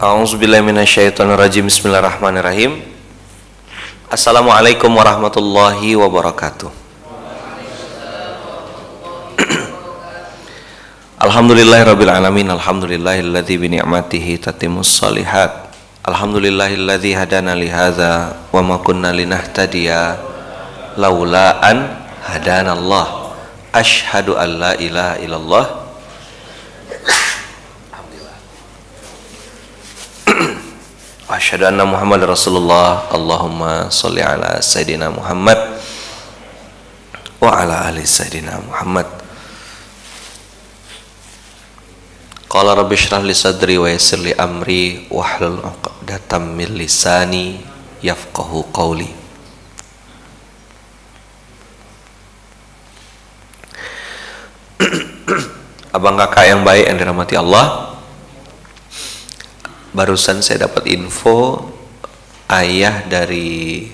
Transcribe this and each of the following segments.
A'udzubillahiminasyaitonirrajim Bismillahirrahmanirrahim. Assalamualaikum warahmatullahi wabarakatuh. Alhamdulillahirrabbilalamin Alhamdulillahilladzi bini'matihi tatimus salihat Alhamdulillahilladzi hadana lihada Wa ma kunna linahtadiya Laula an hadana Allah. Ashhadu an la ilaha illallah Asyhadu anna Muhammad Rasulullah. Allahumma salli ala Sayyidina Muhammad Wa ala ali Sayyidina Muhammad. Qala rabbi syrah li sadri wa yassir li amri Wahlul uqdatam min lisani Yafqahu qawli. Abang kakak yang baik yang dirahmati Allah barusan saya dapat info ayah dari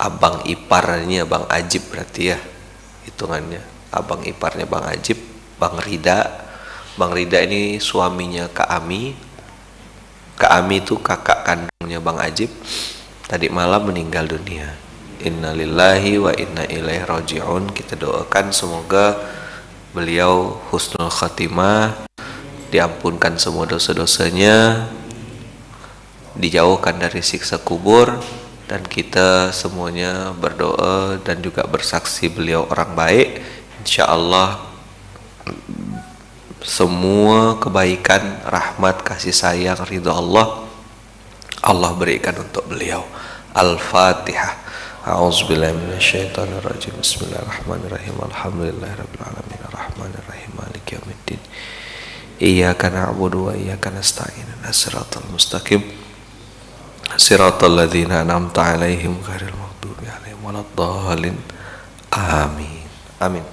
abang iparnya bang Ajib berarti ya hitungannya. Abang iparnya bang Ajib bang Rida. Bang Rida ini suaminya Kak Ami. Kak Ami itu kakak kandungnya bang Ajib. Tadi malam meninggal dunia. Innalillahi wa inna ilaihi rajiun. Kita doakan semoga beliau husnul khatimah diampunkan semua dosa-dosanya dijauhkan dari siksa kubur dan kita semuanya berdoa dan juga bersaksi beliau orang baik. Insya Allah semua kebaikan rahmat kasih sayang ridho Allah Allah berikan untuk beliau. Al-Fatihah. A'udzubillahiminasyaitonirrajim Bismillahirrahmanirrahim. Alhamdulillahirrahmanirrahim Ar-Rahmanirrahim. Maliki yawmiddin Iyyaka na'budu wa iyyaka nasta'in. Siratal mustaqim. Siratal ladzina an'amta 'alaihim ghairil maghdubi 'alaihim waladdallin. Amin. Amin.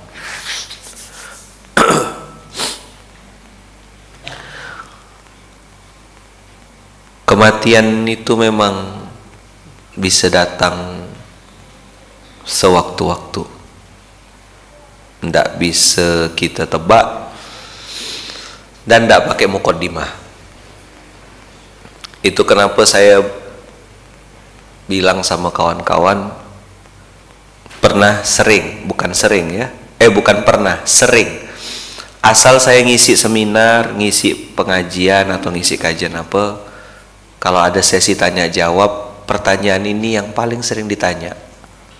Kematian itu memang bisa datang sewaktu-waktu. Tidak bisa kita tebak dan tidak pakai mukodimah itu kenapa saya bilang sama kawan-kawan pernah sering bukan sering ya eh bukan pernah sering. Asal saya ngisi seminar ngisi pengajian atau ngisi kajian apa kalau ada sesi tanya jawab pertanyaan ini yang paling sering ditanya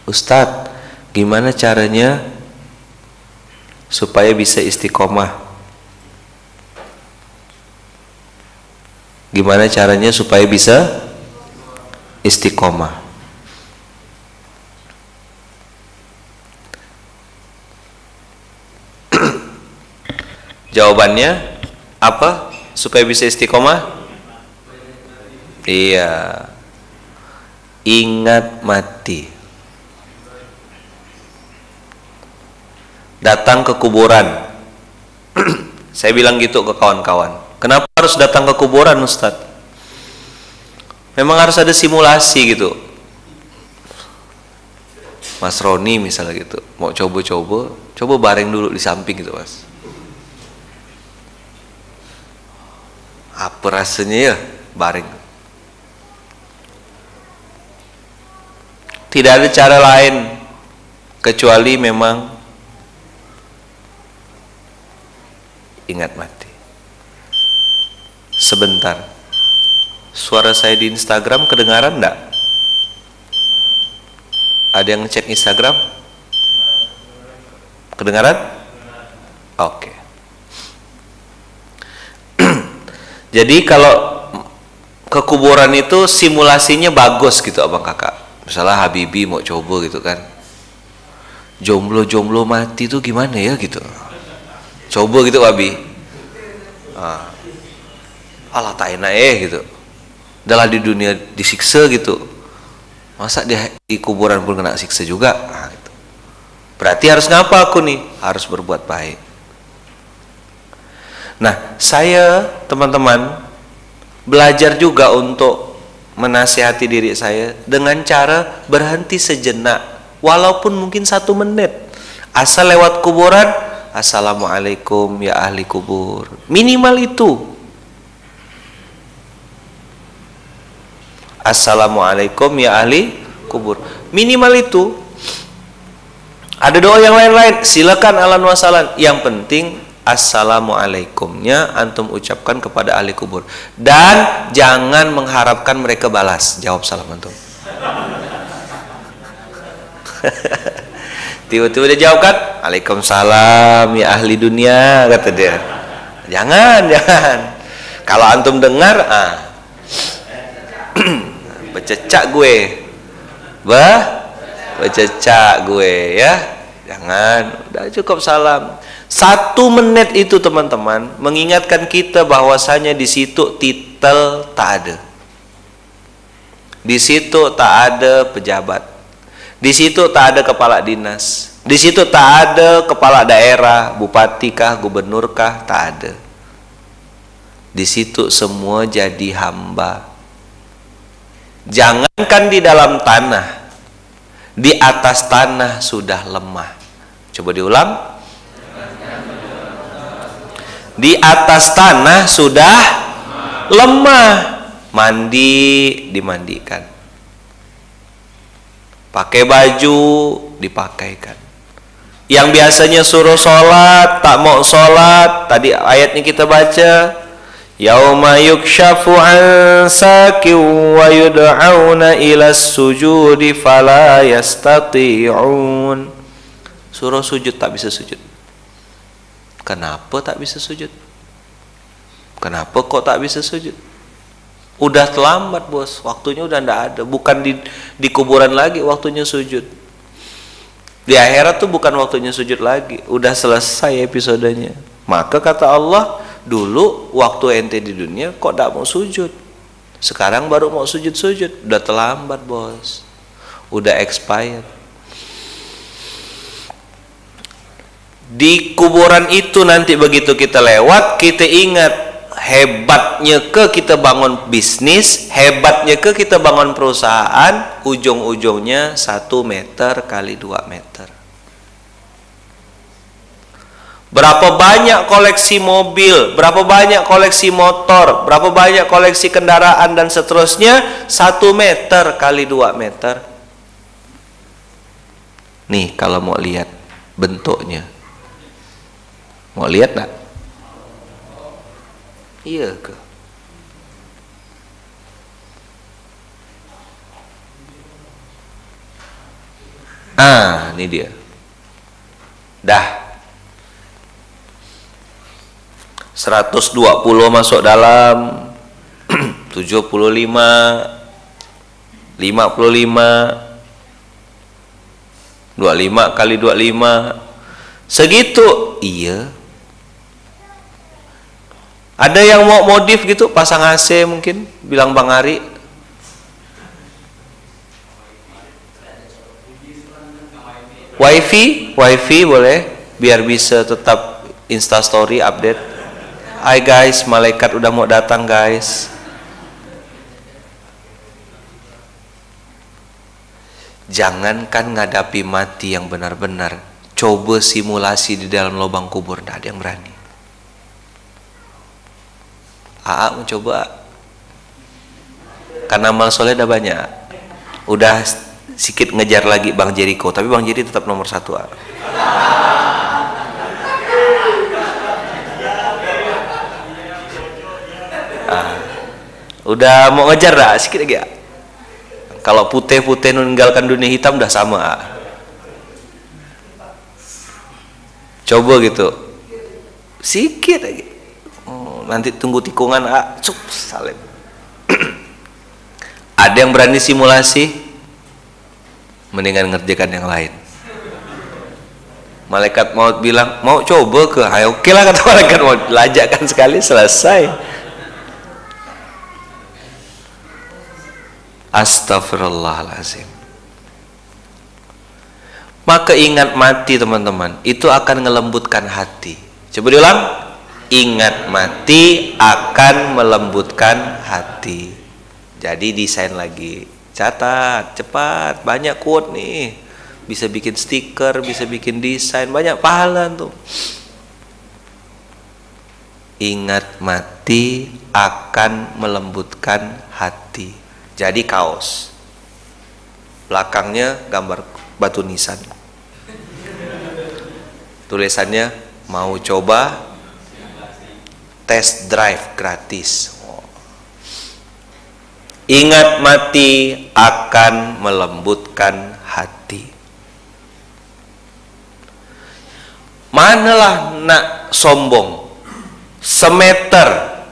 Ustadz gimana caranya supaya bisa istiqomah Gimana caranya supaya bisa istiqomah? Jawabannya apa? Supaya bisa istiqomah? Iya. Ingat mati. Datang ke kuburan. Saya bilang gitu ke kawan-kawan Kenapa harus datang ke kuburan Ustadz? Memang harus ada simulasi gitu. Mas Roni misalnya gitu, mau coba-coba, coba bareng dulu di samping gitu mas. Apa rasanya ya bareng? Tidak ada cara lain kecuali memang ingat mati sebentar suara saya di Instagram kedengaran enggak? ada yang ngecek Instagram? kedengaran? oke okay. jadi kalau ke kuburan itu simulasinya bagus gitu abang kakak misalnya Habibi mau coba gitu kan jomblo-jomblo mati itu gimana ya gitu coba gitu Abi ah Allah tak enak eh gitu. Adalah di dunia disiksa gitu. Masa di, di kuburan pun kena siksa juga? Nah, gitu. berarti harus ngapa aku nih? Harus berbuat baik. Nah saya teman-teman belajar juga untuk menasihati diri saya dengan cara berhenti sejenak walaupun mungkin satu menit. Asal lewat kuburan assalamualaikum ya ahli kubur. Minimal itu assalamualaikum ya ahli kubur. Minimal itu ada doa yang lain-lain. Silakan alan wasalan. Yang penting assalamualaikumnya antum ucapkan kepada ahli kubur. Dan jangan mengharapkan mereka balas. Jawab salam antum. Tiba-tiba dia jawab kan Waalaikumsalam ya ahli dunia kata dia. Jangan jangan. Kalau antum dengar ah bececak gue bah bececak gue ya jangan udah cukup salam satu menit itu teman-teman mengingatkan kita bahwasanya di situ titel tak ada. Di situ tak ada pejabat. Di situ tak ada kepala dinas. Di situ tak ada kepala daerah, bupati kah, gubernur kah, tak ada. Di situ semua jadi hamba. Jangankan di dalam tanah, di atas tanah sudah lemah. Coba diulang. Di atas tanah sudah lemah. Mandi dimandikan. Pakai baju dipakaikan. Yang biasanya suruh sholat tak mau sholat tadi ayatnya kita baca yauma yukshafu an sakin wa yud'auna ila sujudi fala yastati'un suruh sujud tak bisa sujud Kenapa tak bisa sujud? Kenapa kok tak bisa sujud? Udah terlambat bos, waktunya udah ndak ada. Bukan di, di kuburan lagi waktunya sujud. Di akhirat tuh bukan waktunya sujud lagi. Udah selesai episodenya. Maka kata Allah, dulu waktu ente di dunia kok tak mau sujud. Sekarang baru mau sujud-sujud. Udah terlambat bos. Udah expired. di kuburan itu nanti begitu kita lewat kita ingat hebatnya ke kita bangun bisnis hebatnya ke kita bangun perusahaan ujung-ujungnya satu meter kali dua meter berapa banyak koleksi mobil berapa banyak koleksi motor berapa banyak koleksi kendaraan dan seterusnya satu meter kali dua meter nih kalau mau lihat bentuknya Mau lihat tak? Iya ke? Ah, ini dia. Dah. 120 masuk dalam 75 55 25 kali 25 segitu iya ada yang mau modif gitu, pasang AC mungkin, bilang Bang Ari. Wifi, wifi boleh, biar bisa tetap Insta Story update. Hai guys, malaikat udah mau datang guys. Jangankan ngadapi mati yang benar-benar, coba simulasi di dalam lubang kubur, tidak ada yang berani. AA mencoba karena amal soleh udah banyak udah sedikit ngejar lagi Bang Jericho tapi Bang Jeri tetap nomor satu A. Ah, udah mau ngejar dah sedikit lagi ya kalau putih-putih meninggalkan dunia hitam udah sama A. coba gitu. Sedikit lagi. Nanti tunggu tikungan ah, cuk salim ada yang berani simulasi? Mendingan ngerjakan yang lain. Malaikat maut bilang mau coba ke? Ayo oke lah kata malaikat maut. Lajakkan sekali selesai astagfirullahalazim maka ingat mati teman-teman. Itu akan ngelembutkan hati. Coba diulang. Ingat mati akan melembutkan hati. Jadi desain lagi. Catat cepat. Banyak quote nih. Bisa bikin stiker bisa bikin desain. Banyak pahala tuh. Ingat mati akan melembutkan hati jadi kaos. Belakangnya gambar batu nisan. Tulisannya mau coba test drive gratis. Ingat mati akan melembutkan hati. Manalah nak sombong? Semeter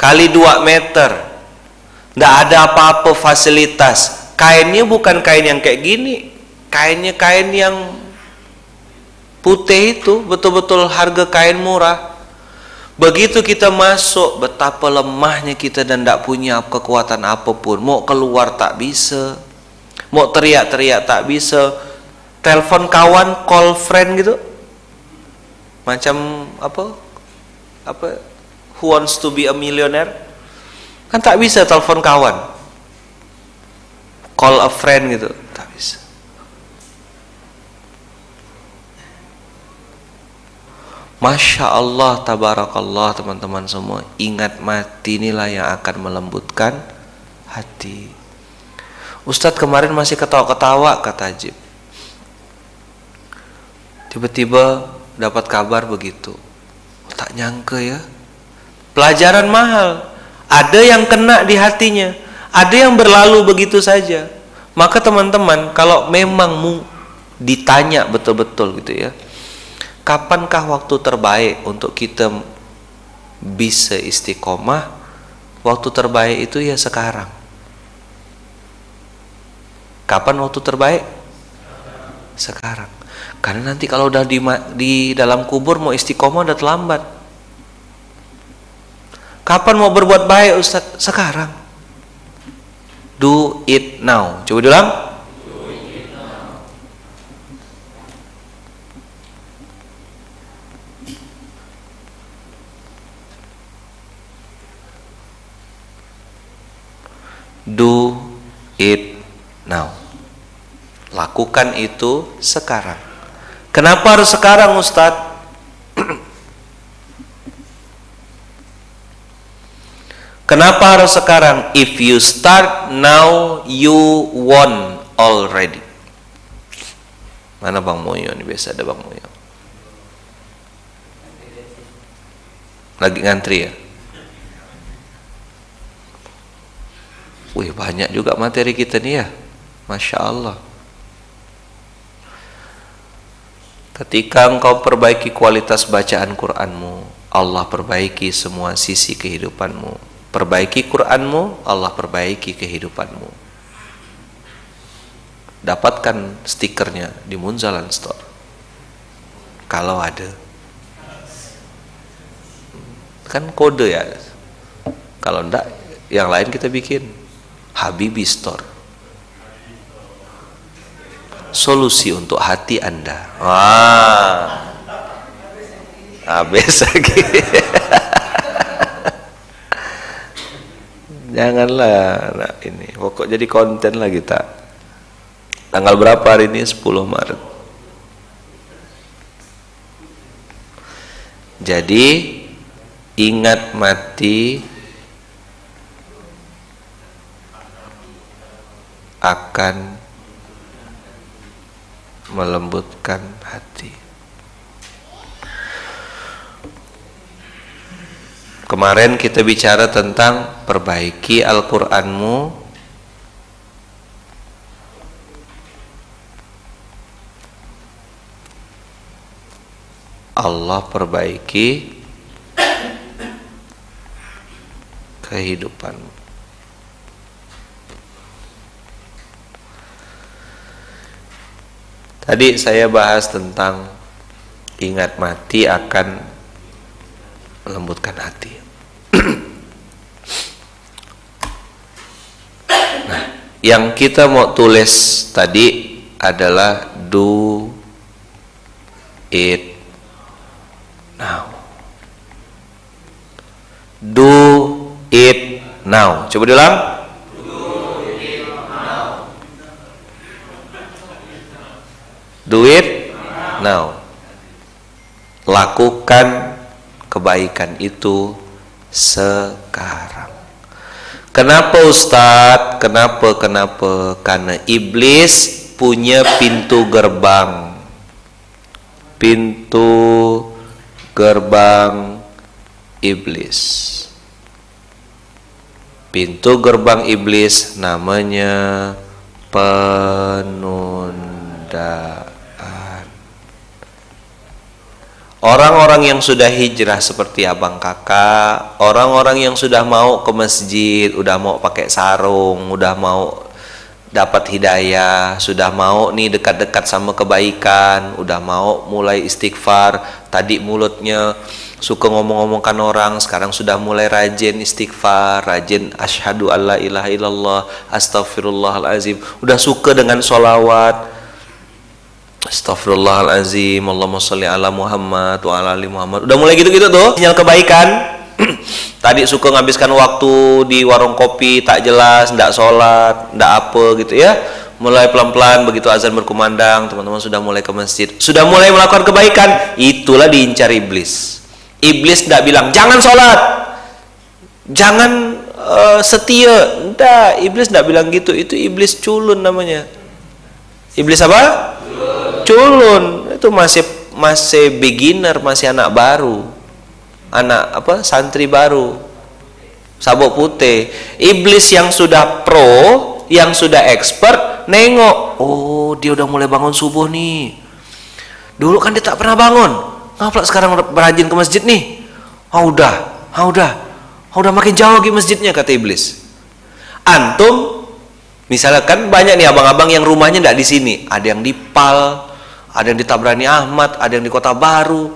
kali dua meter tidak ada apa-apa fasilitas. Kainnya bukan kain yang kayak gini. Kainnya kain yang putih itu. Betul-betul harga kain murah. Begitu kita masuk betapa lemahnya kita dan tidak punya kekuatan apa pun. Mau keluar tak bisa. Mau teriak-teriak tak bisa. Telepon kawan call friend gitu. Macam apa? Apa? Who wants to be a millionaire kan tak bisa telepon kawan. Call a friend gitu tak bisa. Masya Allah, tabarakallah teman-teman semua. Ingat mati inilah yang akan melembutkan hati. Ustadz kemarin masih ketawa-ketawa kata Ajib. Tiba-tiba dapat kabar begitu. Tak nyangka ya. Pelajaran mahal Ada yang kena di hatinya. Ada yang berlalu begitu saja. Maka teman-teman kalau memang ditanya betul-betul gitu ya kapankah waktu terbaik untuk kita bisa istiqomah? Waktu terbaik itu ya sekarang. Kapan waktu terbaik? Sekarang. Karena nanti kalau udah di, di dalam kubur mau istiqomah udah terlambat kapan mau berbuat baik Ustaz? Sekarang. Do it now. Coba ulang do it now. Lakukan itu sekarang. Kenapa harus sekarang Ustadz kenapa harus sekarang? If you start now you won already. Mana Bang Moyo ini biasa ada Bang Moyo. Lagi ngantri ya? Wih banyak juga materi kita nih ya. Masya Allah. Ketika engkau perbaiki kualitas bacaan Qur'anmu Allah perbaiki semua sisi kehidupanmu Perbaiki Qur'anmu Allah perbaiki kehidupanmu. Dapatkan stikernya di Munzalan Store. Kalau ada. Kan kode ya. Kalau enggak yang lain kita bikin. Habibi Store. Solusi untuk hati anda. Wah. Habis lagi janganlah nah ini. Pokok jadi konten lah kita. Tanggal berapa hari ini? 10 Maret. Jadi ingat mati akan melembutkan hati. Kemarin kita bicara tentang perbaiki Al-Qur'anmu Allah perbaiki kehidupanmu Tadi saya bahas tentang ingat mati akan melembutkan hati. Nah, yang kita mau tulis tadi adalah do it now. Do it now. Coba diulang. do it now lakukan kebaikan itu sekarang Kenapa Ustadz? Kenapa? Kenapa? Karena iblis punya pintu gerbang. Pintu gerbang iblis. Pintu gerbang iblis namanya penundaan. Orang-orang yang sudah hijrah seperti abang kakak, orang-orang yang sudah mau ke masjid, udah mau pakai sarung, udah mau dapat hidayah, sudah mau nih dekat-dekat sama kebaikan, udah mau mulai istighfar, tadi mulutnya suka ngomong-ngomongkan orang, sekarang sudah mulai rajin istighfar, rajin asyhadu alla ilaha illallah, astagfirullahalazim, udah suka dengan solawat, Astagfirullahalazim, Allahumma sholli ala Muhammad wa ala ali Muhammad. Udah mulai gitu-gitu tuh, sinyal kebaikan. Tadi suka ngabiskan waktu di warung kopi tak jelas, ndak sholat, ndak apa gitu ya. Mulai pelan-pelan begitu azan berkumandang, teman-teman sudah mulai ke masjid, sudah mulai melakukan kebaikan, itulah diincar iblis. Iblis ndak bilang jangan sholat, jangan uh, setia, ndak. Iblis ndak bilang gitu, itu iblis culun namanya. Iblis apa? Culun. Itu masih masih beginner masih anak baru. Anak apa santri baru. Sabuk putih. Iblis yang sudah pro yang sudah expert nengok. Oh dia udah mulai bangun subuh nih. Dulu kan dia tak pernah bangun. Ngapa sekarang berajin ke masjid nih? Oh udah. Oh udah. Oh udah makin jauh lagi masjidnya kata iblis. Antum misalnya kan banyak nih abang-abang yang rumahnya tidak di sini. Ada yang di Pal ada yang di Tabrani Ahmad, ada yang di Kota Baru.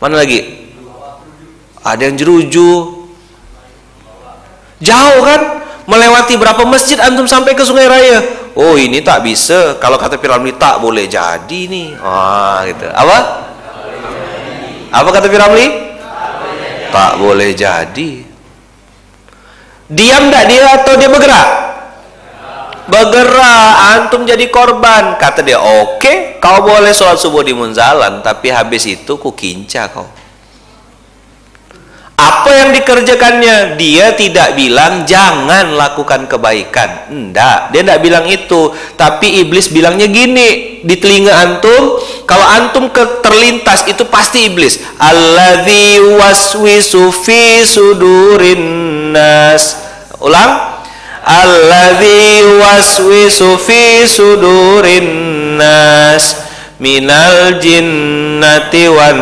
Mana lagi? Ada yang Jeruju. Jauh kan? Melewati berapa masjid antum sampai ke Sungai Raya? Oh, ini tak bisa. Kalau kata Piramli tak boleh jadi nih. Ah, gitu. Apa? Apa kata Piramli? Tak boleh jadi. Diam tak dia atau dia bergerak? Bergerak antum jadi korban. Kata dia oke okay, kau boleh sholat subuh di munzalan tapi habis itu ku kinca kau. Apa yang dikerjakannya? Dia tidak bilang jangan lakukan kebaikan. Enggak dia enggak bilang itu. Tapi iblis bilangnya gini di telinga antum kalau antum ke terlintas itu pasti iblis. Alladzi waswisu fi sudurin nas. Ulang alladzi waswisu fi sudurin nas minal jinnati wan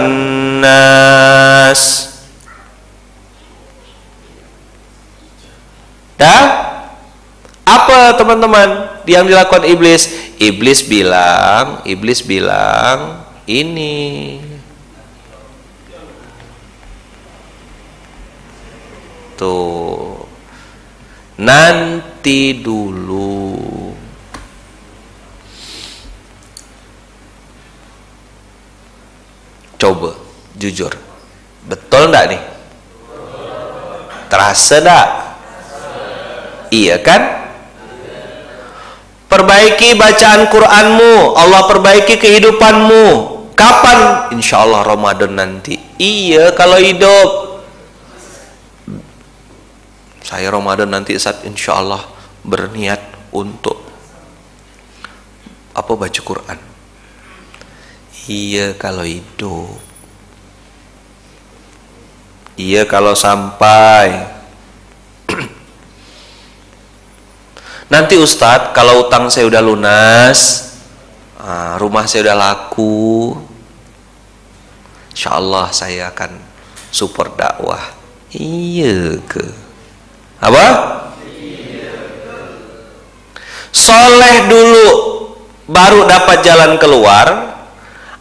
nas Dah? Apa teman-teman yang dilakukan iblis? Iblis bilang, iblis bilang ini. Tuh nanti dulu. Coba jujur. Betul enggak nih? Terasa enggak iya kan? Perbaiki bacaan Quranmu. Allah perbaiki kehidupanmu. Kapan? Insya Allah Ramadan nanti. Iya kalau hidup saya Ramadan nanti saat insya Allah berniat untuk apa baca Quran. Iya kalau hidup. Iya kalau sampai. Nanti Ustadz kalau utang saya udah lunas ah, rumah saya udah laku insya Allah saya akan support dakwah. Iya ke apa? Soleh dulu baru dapat jalan keluar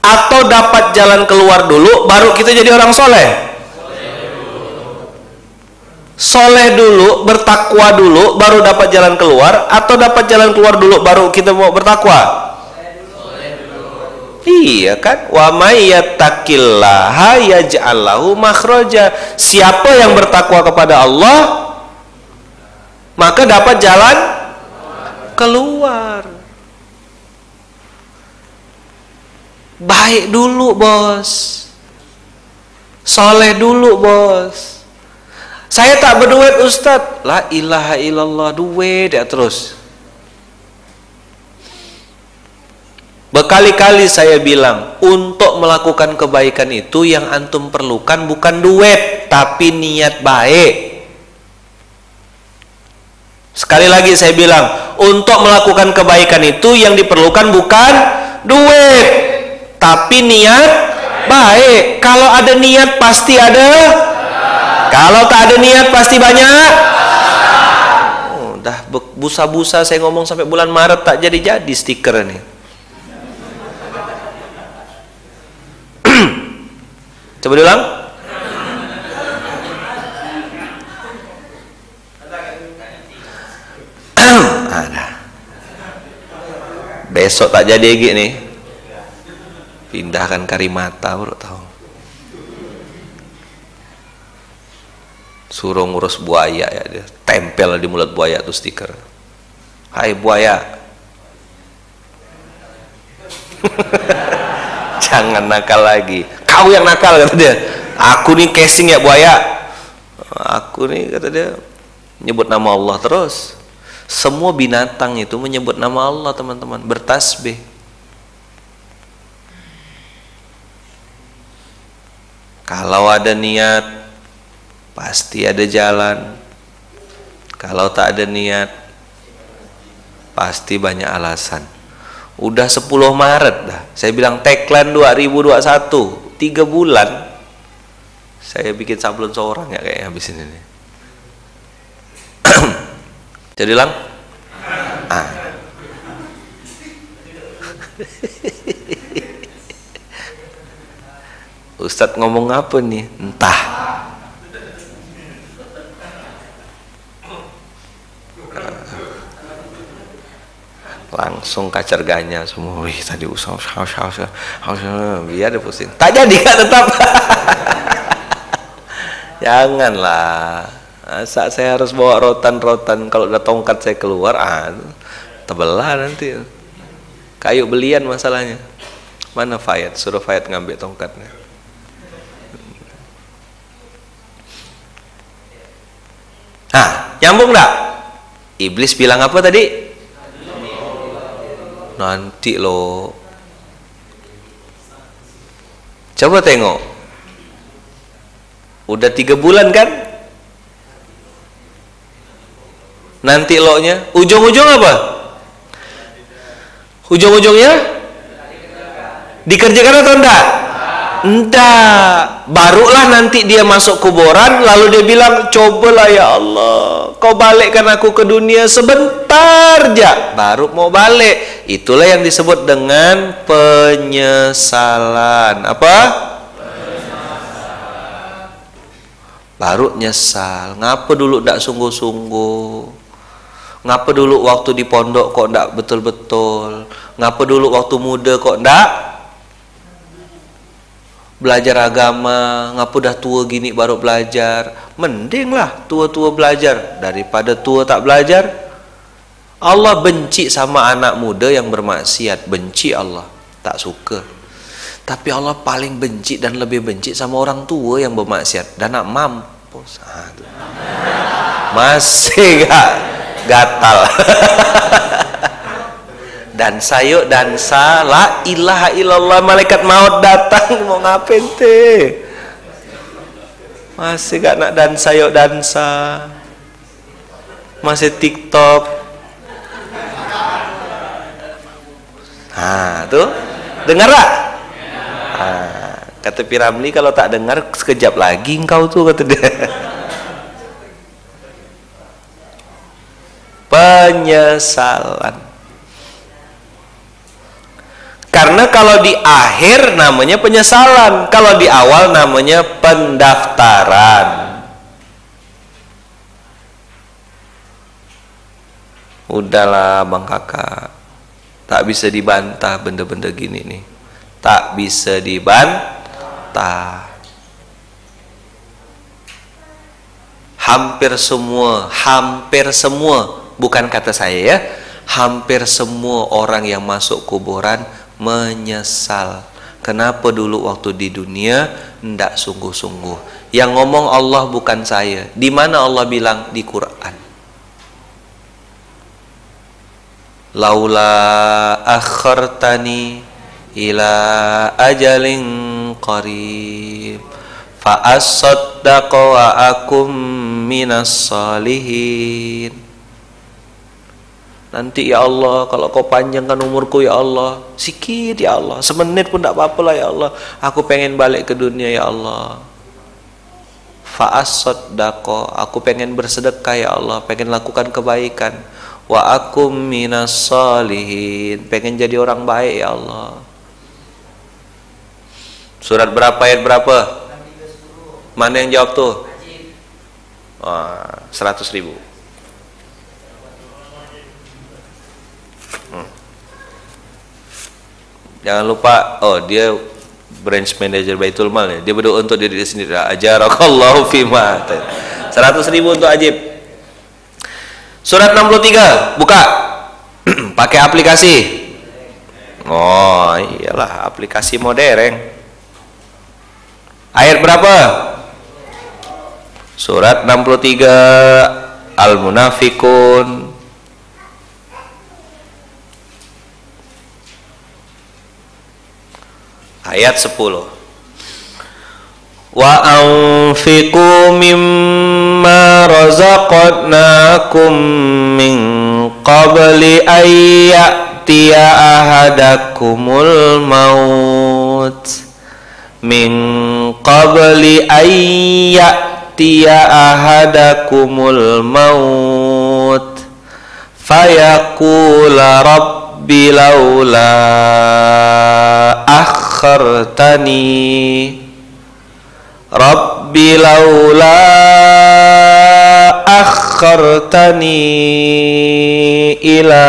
atau dapat jalan keluar dulu baru kita jadi orang soleh soleh dulu bertakwa dulu baru dapat jalan keluar atau dapat jalan keluar dulu baru kita mau bertakwa Iya kan? Wa may yattaqillaha yaj'al lahu makhraja. Siapa yang bertakwa kepada Allah, maka dapat jalan keluar baik dulu bos soleh dulu bos Saya tak berduit Ustaz. La ilaha illallah duit ya terus. Berkali-kali saya bilang, untuk melakukan kebaikan itu yang antum perlukan bukan duit, tapi niat baik. Sekali lagi saya bilang, untuk melakukan kebaikan itu yang diperlukan bukan duit, tapi niat baik. Kalau ada niat pasti ada. Kalau tak ada niat pasti banyak. Oh, busa-busa saya ngomong sampai bulan Maret tak jadi-jadi stiker ini. Coba diulang. Ada. Besok tak jadi lagi nih. Pindahkan karimata baru tahu. Suruh ngurus buaya ya dia. Tempel di mulut buaya tuh stiker. Hai buaya. Jangan nakal lagi kau yang nakal kata dia aku nih casing ya buaya aku nih kata dia nyebut nama Allah terus semua binatang itu menyebut nama Allah teman-teman. Bertasbih. Kalau ada niat pasti ada jalan. Kalau tak ada niat pasti banyak alasan. Udah 10 Maret dah. Saya bilang tagline 2021 tiga bulan. Saya bikin sablon seorang ya kayaknya habis ini. Jadi lang? Ah. Ustadz ngomong apa nih? Entah. Langsung kacar ganya semua. Wih tadi usah usah usah usah usah. Biar dia pusing. Tak jadi kan tetap. Janganlah saat saya harus bawa rotan-rotan. Kalau udah tongkat saya keluar ah tebelah nanti. Kayu belian masalahnya. Mana Fayat suruh Fayat ngambil tongkatnya. Ah nyambung tak iblis bilang apa tadi? Nanti lo coba tengok. Udah tiga bulan kan nanti lo nya ujung-ujung apa ujung-ujungnya dikerjakan atau enggak Entah, barulah nanti dia masuk kuburan lalu dia bilang, "Cobalah ya Allah, kau balikkan aku ke dunia sebentar aja." Baru mau balik. Itulah yang disebut dengan penyesalan. Apa? Baru nyesal. Ngapa dulu ndak sungguh-sungguh? Ngapa dulu waktu di pondok kok ndak betul-betul? Ngapa dulu waktu muda kok ndak belajar agama? Ngapu dah tua gini baru belajar? Mending lah tua-tua belajar. Daripada tua tak belajar Allah benci sama anak muda yang bermaksiat. Benci Allah. Tak suka. Tapi Allah paling benci dan lebih benci sama orang tua yang bermaksiat. Dan nak mampus. Masih gak gatal. Dan sayuk dan salah ilaha illallah malaikat maut datang. Mau ngapain teh masih gak nak dan sayuk dansa masih tiktok? Nah tuh dengar tak? Nah, kata Piramli kalau tak dengar sekejap lagi engkau tuh kata dia penyesalan karena kalau di akhir namanya penyesalan, kalau di awal namanya pendaftaran. Udahlah Bang Kakak, tak bisa dibantah benda-benda gini nih. Tak bisa dibantah. Hampir semua, hampir semua, bukan kata saya ya, hampir semua orang yang masuk kuburan menyesal Kenapa dulu waktu di dunia ndak sungguh-sungguh? Yang ngomong Allah bukan saya. Di mana Allah bilang di Quran? Laula akhartani ila ajalin qarib fa asaddaqa wa akum minas salihin Nanti ya Allah kalau kau panjangkan umurku ya Allah. Sikit ya Allah. Semenit pun tak apa-apa lah ya Allah. Aku pengen balik ke dunia ya Allah. Fa'asod dako Aku pengen bersedekah ya Allah. Pengen lakukan kebaikan. Wa akum minas salihin. Pengen jadi orang baik ya Allah. Surat berapa? Ayat berapa? Mana yang jawab tuh? Wah, 100 ribu Jangan lupa, oh dia branch manager Baitul Mal ya. Dia berdoa untuk diri sendiri. Ajarakallahu fima. 100 ribu untuk Ajib. Surat 63, buka. Pakai aplikasi. Oh, iyalah aplikasi modern. Ayat berapa? Surat 63 Al-Munafikun ayat 10 wa anfiqu mimma razaqnakum min qabli an ya'tiya ahadakumul maut. Min qabli an ya'tiya ahadakumul maut. Fayaqula rabbi laula akhartani. Rabbi laula akhartani ila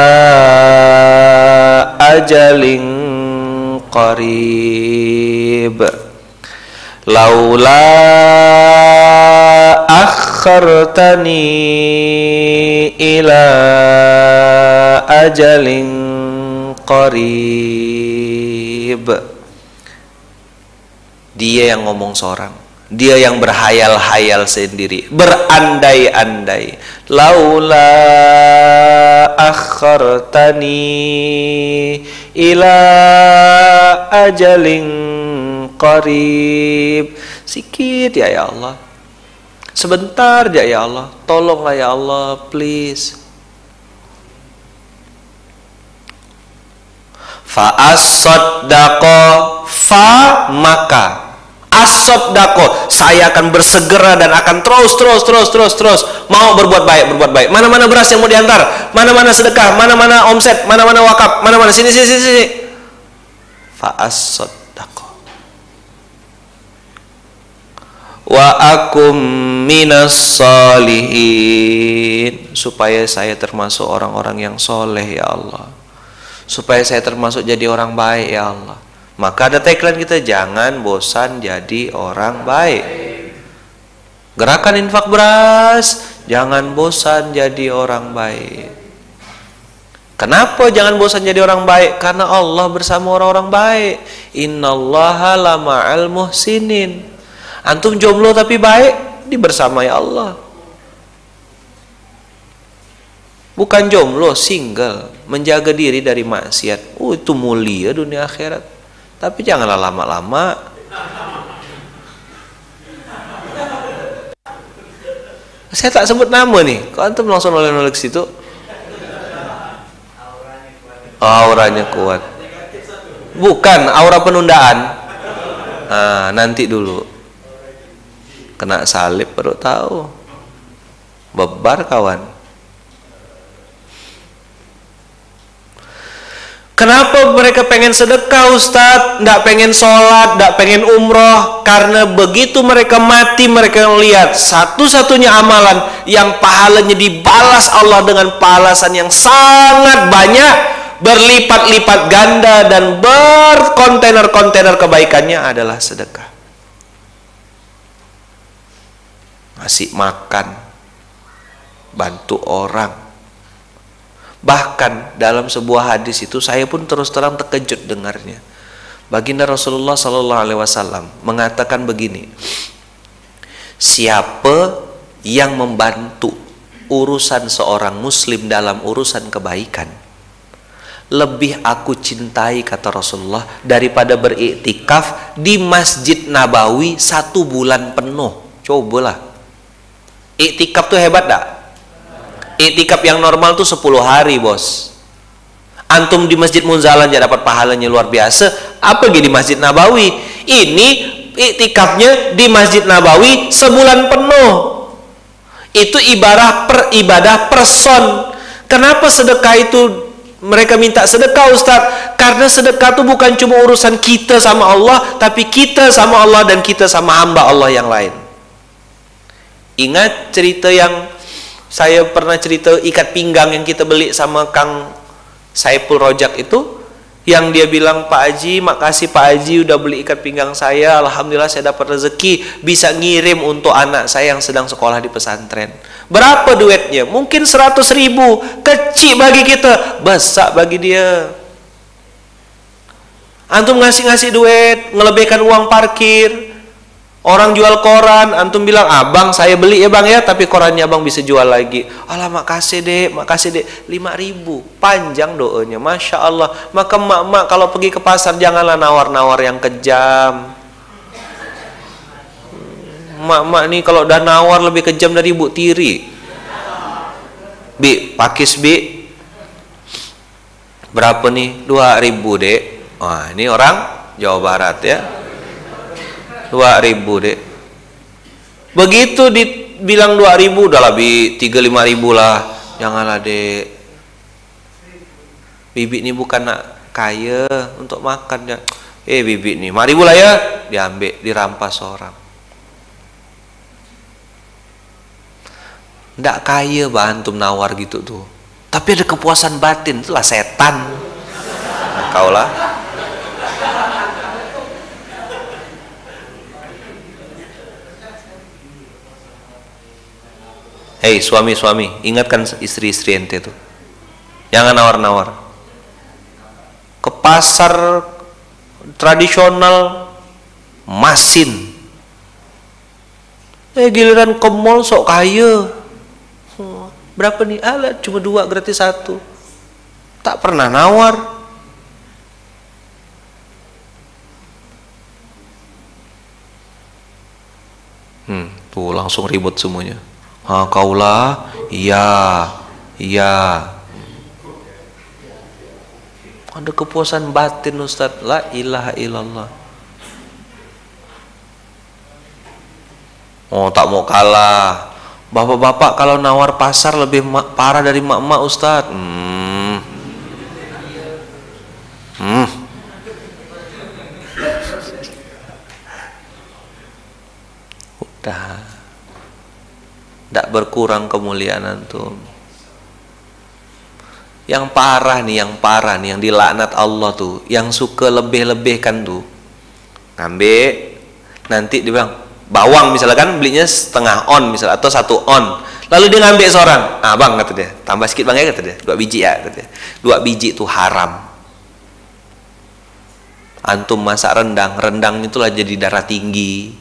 ajalin qarib. Laula akhartani ila ajalin qarib. Dia yang ngomong seorang. Dia yang berhayal-hayal sendiri. Berandai-andai. Laula akhartani ila ajalin qarib. Sikit ya ya Allah. Sebentar ya ya Allah. Tolonglah ya Allah please fa as fa maka asot dako saya akan bersegera dan akan terus terus terus terus terus. Mau berbuat baik berbuat baik. Mana mana beras yang mau diantar mana mana sedekah mana mana omset mana mana wakaf mana mana sini sini sini, sini. fa asot dako wa akum minas salihin. Supaya saya termasuk orang-orang yang soleh ya Allah supaya saya termasuk jadi orang baik ya Allah maka ada tagline kita jangan bosan jadi orang baik. Gerakan infak beras, jangan bosan jadi orang baik. Kenapa jangan bosan jadi orang baik? Karena Allah bersama orang-orang baik. Innallaha lama'al muhsinin. Antum jomblo tapi baik, dibersamai Allah. Bukan jomblo, single, menjaga diri dari maksiat. Oh, itu mulia dunia akhirat. Tapi janganlah lama-lama. Saya tak sebut nama nih. Kok antum langsung nolak-nolak situ? Oh, auranya kuat. Bukan aura penundaan. Nah, nanti dulu. Kena salib baru tahu. Bebar kawan. Kenapa mereka pengen sedekah Ustadz? Tidak pengen sholat, tidak pengen umroh. Karena begitu mereka mati mereka melihat Satu-satunya amalan yang pahalanya dibalas Allah dengan balasan yang sangat banyak Berlipat-lipat ganda dan berkontainer-kontainer kebaikannya adalah sedekah. Ngasih makan Bantu orang Bahkan dalam sebuah hadis itu saya pun terus terang terkejut dengarnya. Baginda Rasulullah Sallallahu Alaihi Wasallam mengatakan begini, siapa yang membantu urusan seorang Muslim dalam urusan kebaikan, lebih aku cintai kata Rasulullah daripada beriktikaf di Masjid Nabawi satu bulan penuh. Cobalah. Iktikaf tuh hebat dak? Iktikaf yang normal tuh 10 hari, Bos. Antum di Masjid Munzalan ya dapat pahalanya luar biasa, apa di Masjid Nabawi? Ini iktikafnya di Masjid Nabawi sebulan penuh. Itu ibadah per ibadah person. Kenapa sedekah itu mereka minta sedekah Ustaz? Karena sedekah itu bukan cuma urusan kita sama Allah, tapi kita sama Allah dan kita sama hamba Allah yang lain. Ingat cerita yang saya pernah cerita ikat pinggang yang kita beli sama Kang Saipul Rojak itu yang dia bilang Pak Haji makasih Pak Haji udah beli ikat pinggang saya. Alhamdulillah saya dapat rezeki bisa ngirim untuk anak saya yang sedang sekolah di pesantren. Berapa duitnya? Mungkin 100 ribu. Kecil bagi kita besar bagi dia. Antum ngasih-ngasih duit ngelebihkan uang parkir Orang jual koran, antum bilang, abang saya beli ya bang ya, tapi korannya abang bisa jual lagi. Allah makasih dek, makasih dek, lima ribu. Panjang doanya, Masya Allah. Maka mak-mak kalau pergi ke pasar janganlah nawar-nawar yang kejam. Mak-mak nih kalau udah nawar lebih kejam dari ibu tiri. Bi, pakis bi. Berapa nih? Dua ribu dek. Wah ini orang Jawa Barat ya dua ribu dek. Begitu dibilang dua ribu udah lebih tiga lima ribu lah. Janganlah dek. Bibit ini bukan nak kaya untuk makan ya. Eh bibit nih mari lah ya. Diambil dirampas orang. Ndak kaya bantum nawar gitu tuh. Tapi ada kepuasan batin. Itulah setan. Nah, kaulah Hei suami-suami, ingatkan istri-istri ente itu. Jangan nawar-nawar. Ke pasar tradisional masin. Eh giliran ke mall sok kaya. Berapa nih? Alat cuma dua gratis satu. Tak pernah nawar. Hmm, tuh langsung ribut semuanya ha, kaulah iya iya ada kepuasan batin Ustaz. La ilaha illallah. Oh tak mau kalah. Bapak-bapak kalau nawar pasar lebih parah dari mak-mak Ustaz. Hmm. hmm. udah tidak berkurang kemuliaan antum yang parah nih yang parah nih yang dilaknat Allah tuh yang suka lebih-lebihkan tuh. Ngambil nanti dia bilang bawang misalnya kan belinya setengah on misalnya atau satu on. Lalu dia ngambil seorang ah bang kata dia. Tambah sedikit bang ya kata dia. Dua biji ya kata dia. Dua biji itu haram. Antum masak rendang rendang itulah jadi darah tinggi.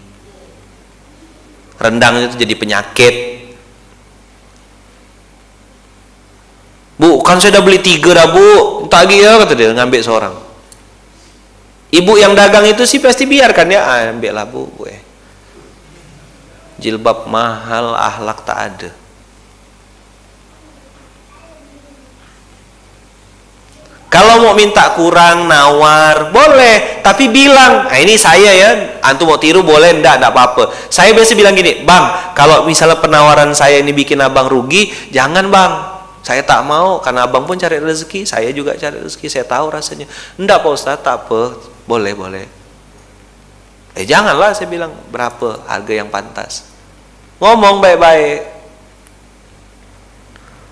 Rendang itu jadi penyakit Bu, kan saya udah beli tiga dah bu, tagi ya kata dia ngambil seorang. Ibu yang dagang itu sih pasti biarkan ya, ah, ambil lah bu, bu eh. Jilbab mahal, ahlak tak ada. Kalau mau minta kurang, nawar, boleh. Tapi bilang, nah ini saya ya, antum mau tiru boleh, enggak, enggak apa-apa. Saya biasa bilang gini, bang, kalau misalnya penawaran saya ini bikin abang rugi, jangan bang saya tak mau karena abang pun cari rezeki saya juga cari rezeki saya tahu rasanya. Enggak pak ustaz tak apa. Boleh boleh. Eh janganlah saya bilang berapa harga yang pantas. Ngomong baik-baik.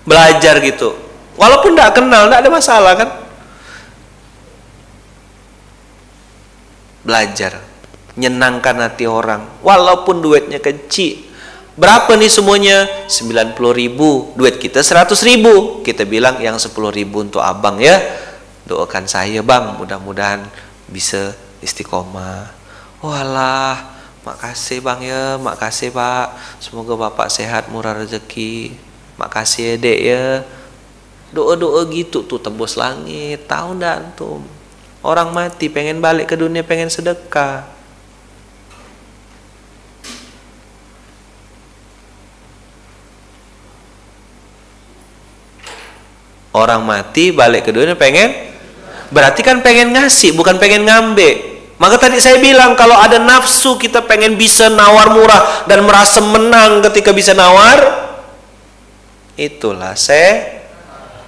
Belajar gitu. Walaupun tidak kenal tidak ada masalah kan? Belajar. Nyenangkan hati orang. Walaupun duitnya kecil Berapa nih semuanya? 90 ribu. Duit kita 100 ribu. Kita bilang yang 10 ribu untuk abang ya. Doakan saya bang. Mudah-mudahan bisa istiqomah walah makasih bang ya makasih pak semoga bapak sehat murah rezeki makasih ya dek ya doa-doa gitu tuh tembus langit tahu ndak antum orang mati pengen balik ke dunia pengen sedekah orang mati balik ke dunia pengen berarti kan pengen ngasih bukan pengen ngambil. Maka tadi saya bilang kalau ada nafsu kita pengen bisa nawar murah dan merasa menang ketika bisa nawar. Itulah se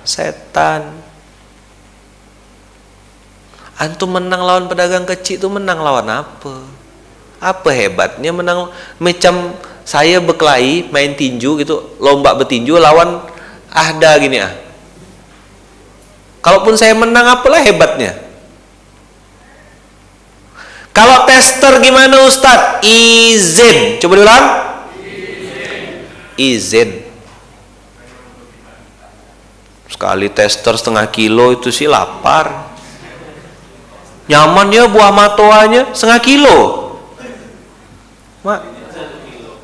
setan. Antum menang lawan pedagang kecil itu menang lawan apa? Apa hebatnya menang? Macam saya berkelahi main tinju gitu lomba bertinju lawan ahda gini ah Kalaupun saya menang apalah hebatnya? Kalau tester gimana Ustadz? Izin. Coba diulang. Izin. Sekali tester setengah kilo itu sih lapar. Nyaman ya buah matoanya setengah kilo. Mak.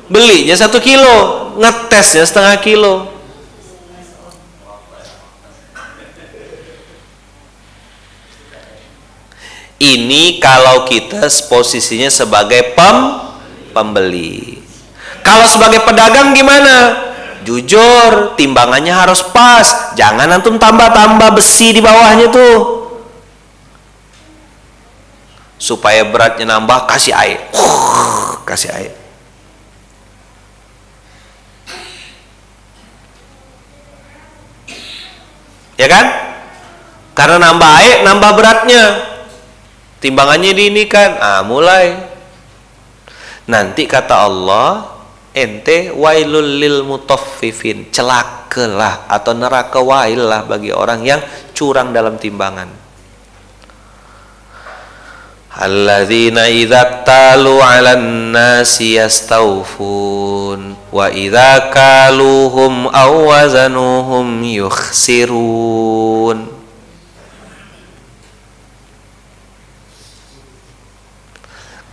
Belinya satu kilo, ngetesnya setengah kilo. Ini kalau kita posisinya sebagai pem pembeli. Kalau sebagai pedagang gimana? Jujur, timbangannya harus pas. Jangan antum tambah-tambah besi di bawahnya tuh. Supaya beratnya nambah, kasih air. Kasih air. Ya kan? Karena nambah air, nambah beratnya timbangannya diinikan ah mulai. Nanti kata Allah ente wailul lil mutaffifin. Celakalah atau neraka wail lah bagi orang yang curang dalam timbangan. Alladzina idza talu 'alan nasi yastawfun wa idza kaluhum aw wazanuhum yukhsirun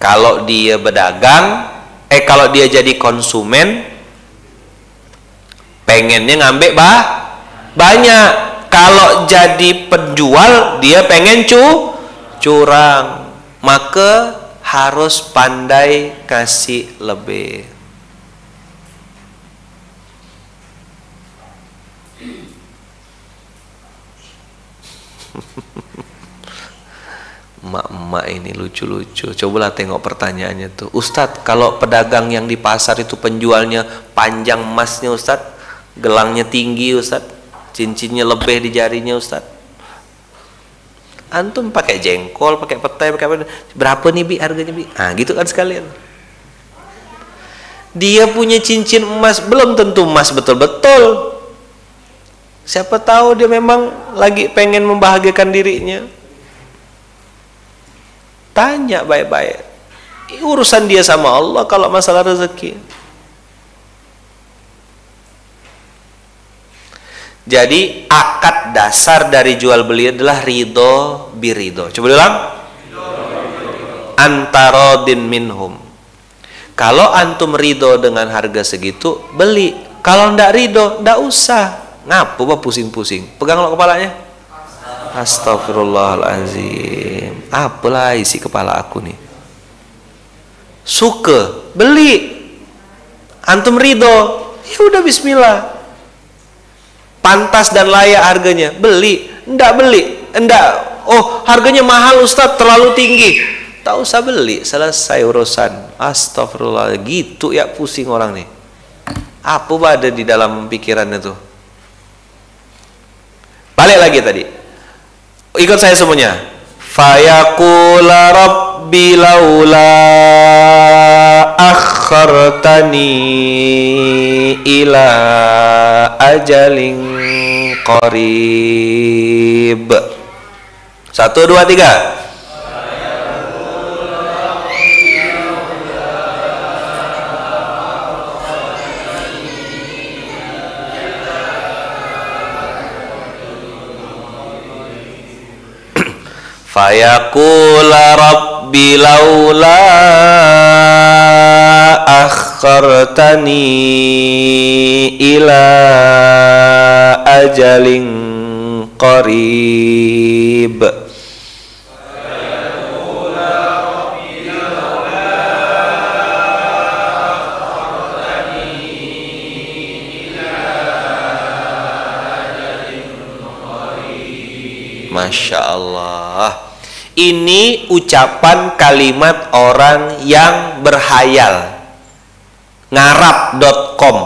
kalau dia berdagang eh kalau dia jadi konsumen pengennya ngambek bah banyak. Kalau jadi penjual dia pengen cu curang. Maka harus pandai kasih lebih emak-emak ini lucu-lucu. Cobalah tengok pertanyaannya tuh. Ustadz, kalau pedagang yang di pasar itu penjualnya panjang emasnya Ustadz, gelangnya tinggi Ustadz, cincinnya lebih di jarinya Ustadz. Antum pakai jengkol, pakai petai, pakai apa? Berapa nih bi harganya bi? Ah gitu kan sekalian. Dia punya cincin emas belum tentu emas betul-betul. Siapa tahu dia memang lagi pengen membahagiakan dirinya Tanya baik-baik. Urusan dia sama Allah kalau masalah rezeki. Jadi akad dasar dari jual beli adalah ridho birido. Coba ulang. Antarodin minhum. Kalau antum ridho dengan harga segitu, beli. Kalau ndak ridho, ndak usah. Ngapu pusing-pusing. Pegang lo kepalanya. Astagfirullahalazim. Apalah isi kepala aku nih? Suka, beli. Antum ridho, ya udah bismillah. Pantas dan layak harganya, beli. Enggak beli, enggak. Oh, harganya mahal Ustaz, terlalu tinggi. Tak usah beli, selesai urusan. Astagfirullah, gitu ya pusing orang nih. Apa ada di dalam pikirannya tuh? Balik lagi tadi ikut saya semuanya. Fayaqula rabbi laula akhartani ila ajalin qarib. Satu dua tiga fayaqula rabbi laula akhartani ila ajalin qarib Masya Allah Ini ucapan kalimat orang yang berhayal. Ngarap.com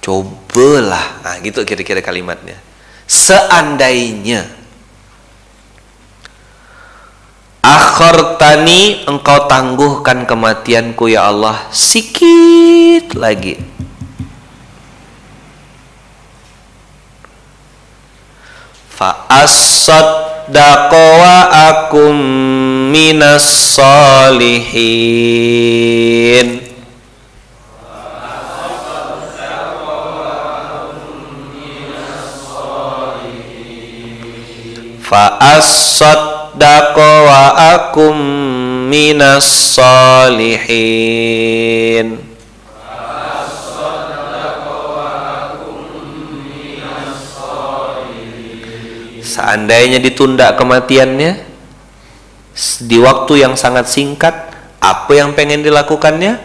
Cobalah. Nah gitu kira-kira kalimatnya. Seandainya. Akhartani engkau tangguhkan kematianku ya Allah. Sikit lagi fa as-saddaqu wa akum minas salihin. Fa as-saddaqu wa akum minas salihin seandainya ditunda kematiannya di waktu yang sangat singkat apa yang pengen dilakukannya?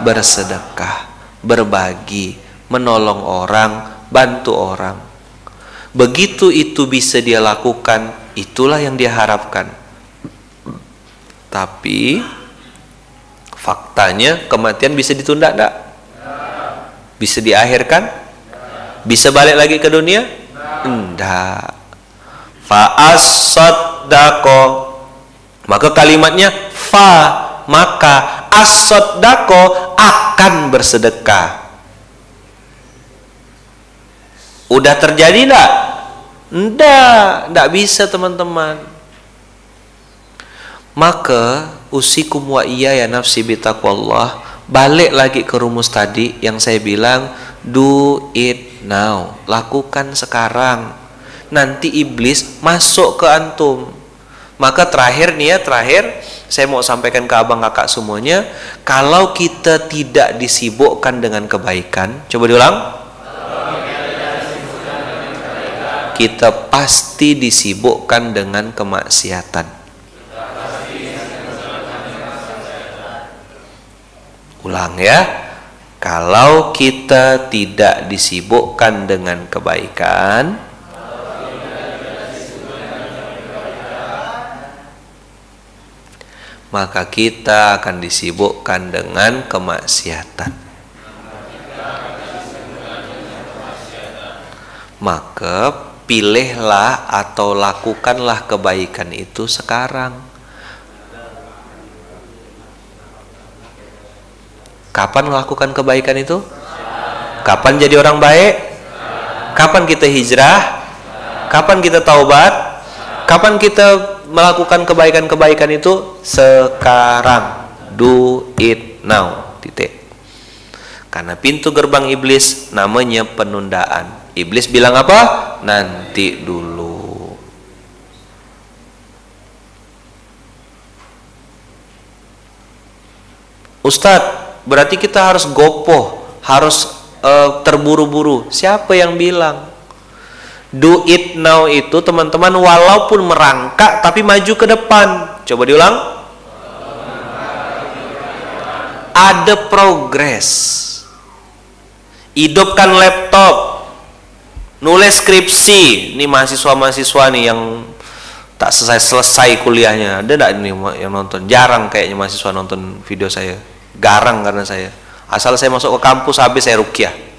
Bersedekah berbagi menolong orang bantu orang. Begitu itu bisa dia lakukan itulah yang dia harapkan. Tapi faktanya kematian bisa ditunda enggak? Bisa diakhirkan? Bisa balik lagi ke dunia? Enggak fa as-saddaqo maka kalimatnya fa maka as-saddaqo akan bersedekah. Udah terjadi enggak? Enggak enggak bisa teman-teman. Maka usikum wa iya ya nafsi bitaqwallah balik lagi ke rumus tadi yang saya bilang do it now. Lakukan sekarang nanti iblis masuk ke antum. Maka terakhir nih ya terakhir saya mau sampaikan ke abang kakak semuanya kalau kita tidak disibukkan dengan kebaikan coba diulang. Kita pasti disibukkan dengan kemaksiatan. Ulang ya. Kalau kita tidak disibukkan dengan kebaikan maka kita akan disibukkan dengan kemaksiatan. Maka pilihlah atau lakukanlah kebaikan itu sekarang. Kapan melakukan kebaikan itu? Kapan jadi orang baik? Kapan kita hijrah? Kapan kita taubat? Kapan kita melakukan kebaikan-kebaikan itu sekarang. Do it now. Titik. Karena pintu gerbang iblis namanya penundaan. Iblis bilang apa? Nanti dulu. Ustadz berarti kita harus gopoh harus uh, terburu-buru. Siapa yang bilang do it now itu teman-teman walaupun merangkak tapi maju ke depan. Coba diulang. Ada progres. Hidupkan laptop. Nulis skripsi. Ini mahasiswa-mahasiswa nih yang tak selesai-selesai kuliahnya. Ada enggak ini yang nonton? Jarang kayaknya mahasiswa nonton video saya. Garang karena saya. Asal saya masuk ke kampus habis saya rukyah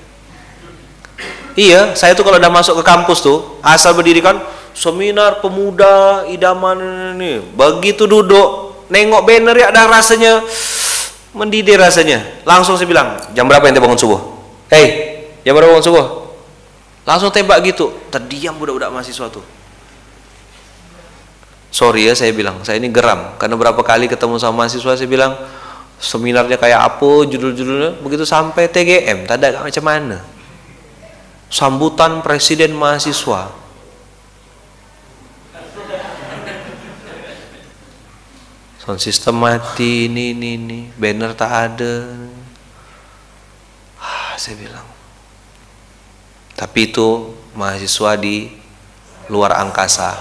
Iya, saya tuh kalau udah masuk ke kampus tuh, asal berdirikan seminar pemuda idaman ini, begitu duduk, nengok banner ya ada rasanya mendidih rasanya. Langsung saya bilang, jam berapa ente bangun subuh? Hei, jam berapa bangun subuh? Langsung tembak gitu, terdiam budak-budak mahasiswa tuh. Sorry ya saya bilang, saya ini geram karena berapa kali ketemu sama mahasiswa saya bilang seminarnya kayak apa, judul-judulnya begitu sampai TGM, tak ada macam mana sambutan presiden mahasiswa. Sound system mati ini ini ini banner tak ada. Ah, saya bilang. Tapi itu mahasiswa di luar angkasa.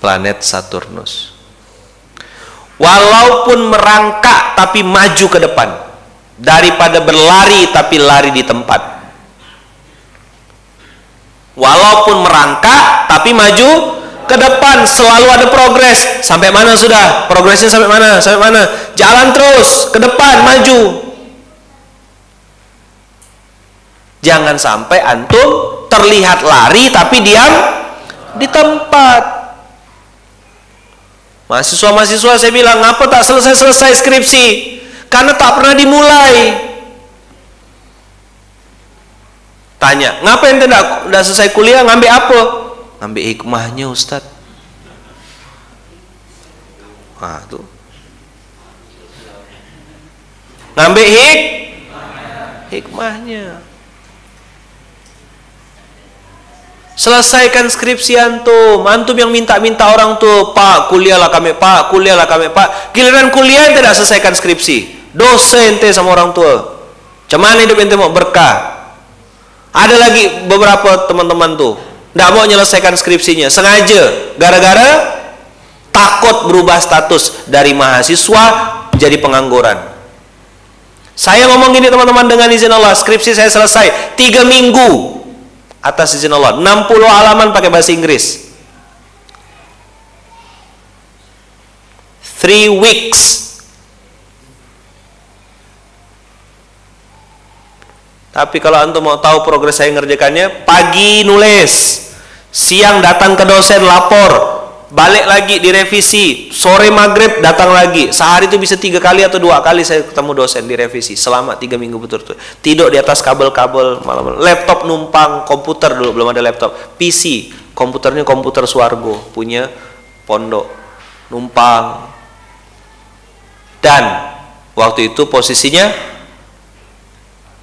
Planet Saturnus. Walaupun merangkak tapi maju ke depan daripada berlari tapi lari di tempat. Walaupun merangkak tapi maju ke depan. Selalu ada progres. Sampai mana sudah? Progresnya sampai mana? Sampai mana? Jalan terus ke depan maju. Jangan sampai antum terlihat lari tapi diam di tempat. Mahasiswa-mahasiswa saya bilang ngapa tak selesai-selesai skripsi karena tak pernah dimulai. Tanya ngapain tidak udah selesai kuliah? Ngambil apa? Ngambil hikmahnya Ustad nah tuh. Ngambil hik hikmahnya. Selesaikan skripsi antum. Antum yang minta-minta orang tuh pak kuliahlah kami pak kuliahlah kami pak. Giliran kuliah tidak selesaikan skripsi dosa ente sama orang tua. Cuman hidup ente mau berkah? Ada lagi beberapa teman-teman tuh tidak mau menyelesaikan skripsinya. Sengaja gara-gara takut berubah status dari mahasiswa jadi pengangguran. Saya ngomong gini teman-teman dengan izin Allah skripsi saya selesai tiga minggu atas izin Allah. 60 halaman pakai bahasa Inggris. Three weeks Tapi kalau antum mau tahu progres saya ngerjakannya, pagi nulis, siang datang ke dosen lapor, balik lagi direvisi, sore maghrib datang lagi. Sehari itu bisa tiga kali atau dua kali saya ketemu dosen direvisi selama tiga minggu betul-betul. Tidur di atas kabel-kabel malam, laptop numpang, komputer dulu belum ada laptop, PC, komputernya komputer Suargo punya pondok, numpang. Dan waktu itu posisinya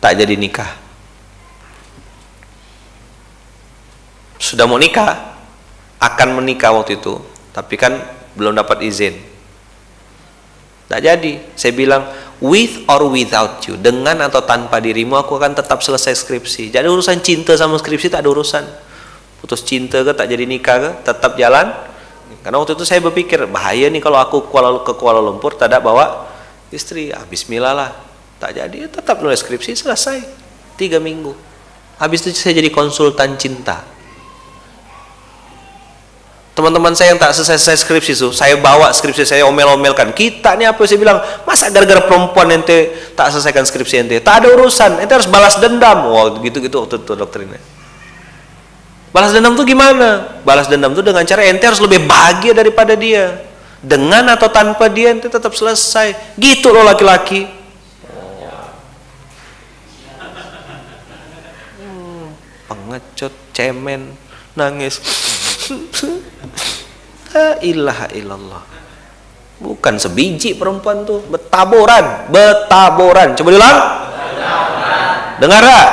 tak jadi nikah. Sudah mau nikah akan menikah waktu itu tapi kan belum dapat izin. Tak jadi. Saya bilang with or without you dengan atau tanpa dirimu aku akan tetap selesai skripsi. Jadi urusan cinta sama skripsi tak ada urusan. Putus cinta ke tak jadi nikah ke tetap jalan. Karena waktu itu saya berpikir bahaya nih kalau aku ke Kuala Lumpur tak ada bawa istri. Ah bismillah lah tak jadi tetap nulis skripsi selesai. Tiga minggu. Habis itu saya jadi konsultan cinta. Teman-teman saya yang tak selesai, skripsi itu saya bawa skripsi saya omel-omelkan. Kita ini apa saya bilang? Masa gara-gara perempuan ente tak selesaikan skripsi ente? Tak ada urusan. Ente harus balas dendam. Wow gitu-gitu waktu itu doktrinnya balas dendam itu gimana? Balas dendam itu dengan cara ente harus lebih bahagia daripada dia. Dengan atau tanpa dia ente tetap selesai. Gitu loh laki-laki pengecut cemen nangis. La ilaha illallah. Bukan sebiji perempuan tuh betaboran betaboran coba diulang dengar gak?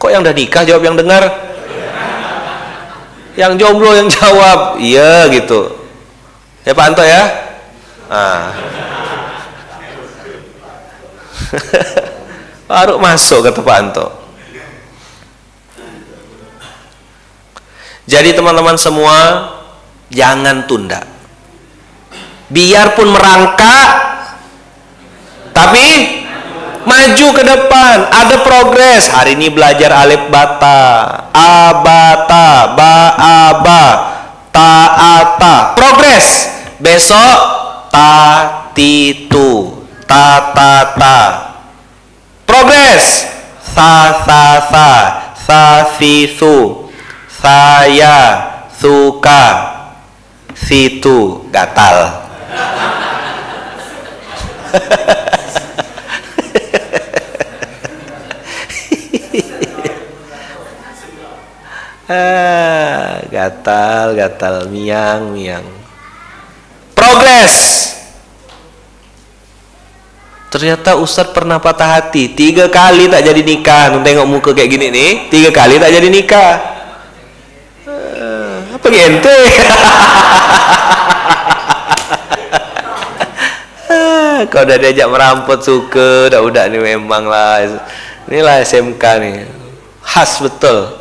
Kok yang udah nikah jawab yang dengar? Yang jomblo yang jawab. Iya gitu. Ya Pak Anto ya? Ah. baru masuk kata Pak Anto Jadi teman-teman semua jangan tunda. Biarpun merangkak tapi maju ke depan, ada progres. Hari ini belajar alif bata, abata, ba aba, taata. Progres. Besok ta titu, ta ta ta. Progres. Sa sa sa, sa si su saya suka situ gatal. Ah, gatal gatal miang miang. Progres. Ternyata Ustadz pernah patah hati. Tiga kali tak jadi nikah. Tengok muka kayak gini nih. Tiga kali tak jadi nikah pengente. Kau udah diajak merampot suka. Udah udah nih memang lah. Inilah SMK nih khas betul.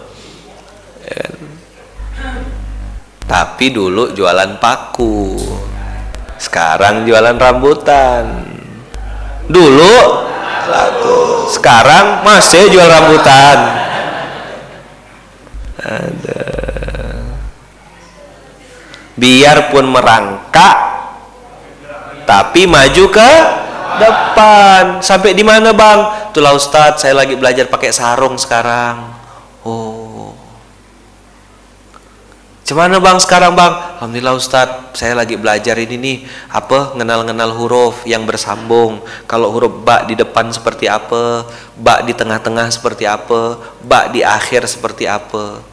Tapi dulu jualan paku. Sekarang jualan rambutan. Dulu? Laku sekarang masih jual rambutan. Ada biarpun merangkak tapi maju ke depan. Sampai di mana bang? Itulah Ustadz saya lagi belajar pakai sarung sekarang. Oh. Cuman bang sekarang bang? Alhamdulillah Ustadz saya lagi belajar ini nih. Apa? Ngenal-ngenal huruf yang bersambung. Kalau huruf ba di depan seperti apa ba di tengah-tengah seperti apa ba di akhir seperti apa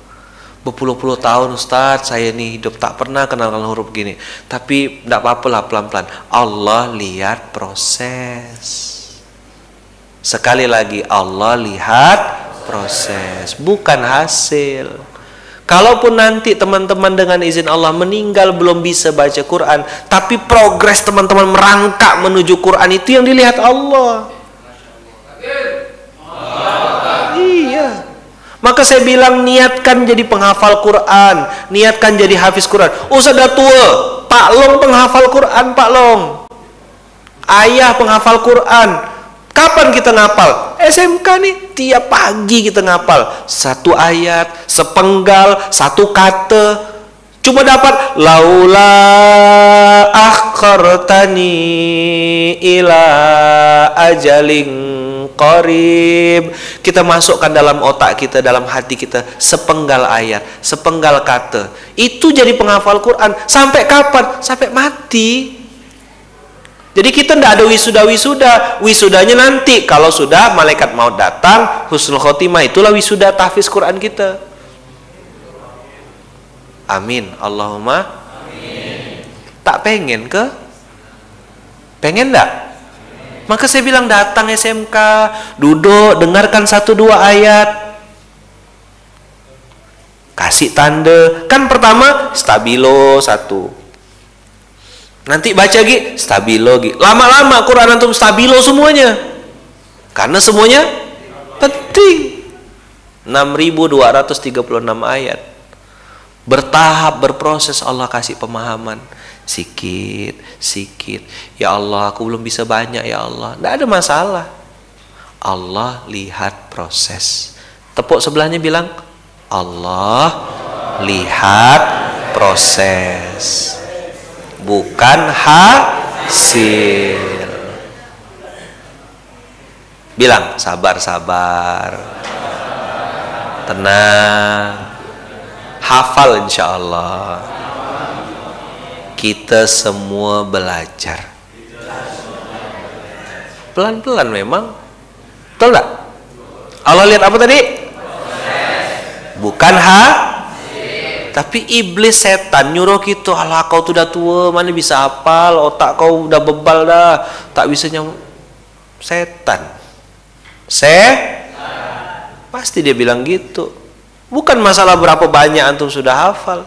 berpuluh-puluh tahun Ustadz saya nih hidup tak pernah kenal huruf gini. Tapi tidak apa-apa lah pelan-pelan. Allah lihat proses. Sekali lagi Allah lihat proses bukan hasil. Kalaupun nanti teman-teman dengan izin Allah meninggal belum bisa baca Quran, tapi progres teman-teman merangkak menuju Quran itu yang dilihat Allah. Iya. Maka saya bilang niatkan jadi penghafal Quran, niatkan jadi hafiz Quran. Sudah tua, Pak Long penghafal Quran, Pak Long. Ayah penghafal Quran, Kapan kita ngapal? SMK nih tiap pagi kita ngapal satu ayat, sepenggal, satu kata. Cuma dapat laula akhartani ila ajaling qarib. Kita masukkan dalam otak kita, dalam hati kita sepenggal ayat, sepenggal kata. Itu jadi penghafal Quran sampai kapan? Sampai mati. Jadi kita tidak ada wisuda-wisuda. Wisudanya nanti kalau sudah malaikat mau datang, husnul khotimah itulah wisuda tahfiz Quran kita. Amin. Allahumma. Amin. Tak pengen ke? Pengen enggak? Maka saya bilang datang SMK, duduk, dengarkan satu dua ayat. Kasih tanda. Kan pertama stabilo satu Nanti baca lagi stabilo lagi. Lama-lama Quran antum stabilo semuanya. Karena semuanya penting. 6236 ayat. Bertahap berproses Allah kasih pemahaman. Sikit, sikit. Ya Allah, aku belum bisa banyak ya Allah. Tidak ada masalah. Allah lihat proses. Tepuk sebelahnya bilang, Allah lihat proses bukan hasil bilang sabar sabar tenang hafal insya Allah kita semua belajar. Pelan-pelan memang. Betul tak? Allah lihat apa tadi? bukan ha? Tapi iblis setan nyuruh kita alah kau tuh udah tua mana bisa hafal? Otak kau udah bebal dah. Tak bisa nyam setan. Se? Pasti dia bilang gitu bukan masalah berapa banyak antum sudah hafal.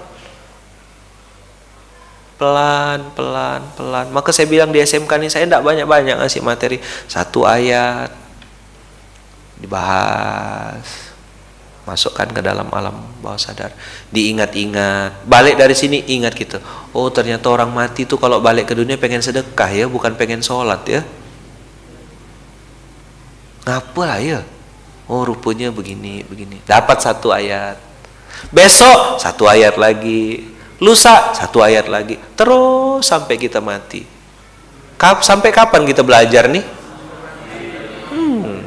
Pelan pelan pelan. Maka saya bilang di SMK ini saya tidak banyak banyak ngasih materi. Satu ayat. Dibahas. Masukkan ke dalam alam bawah sadar. Diingat-ingat. Balik dari sini ingat gitu. Oh ternyata orang mati tuh kalau balik ke dunia pengen sedekah ya bukan pengen sholat ya. Ngapa lah ya oh rupanya begini begini. Dapat satu ayat. Besok satu ayat lagi. Lusa satu ayat lagi. Terus sampai kita mati. Kap, sampai kapan kita belajar nih? Hmm.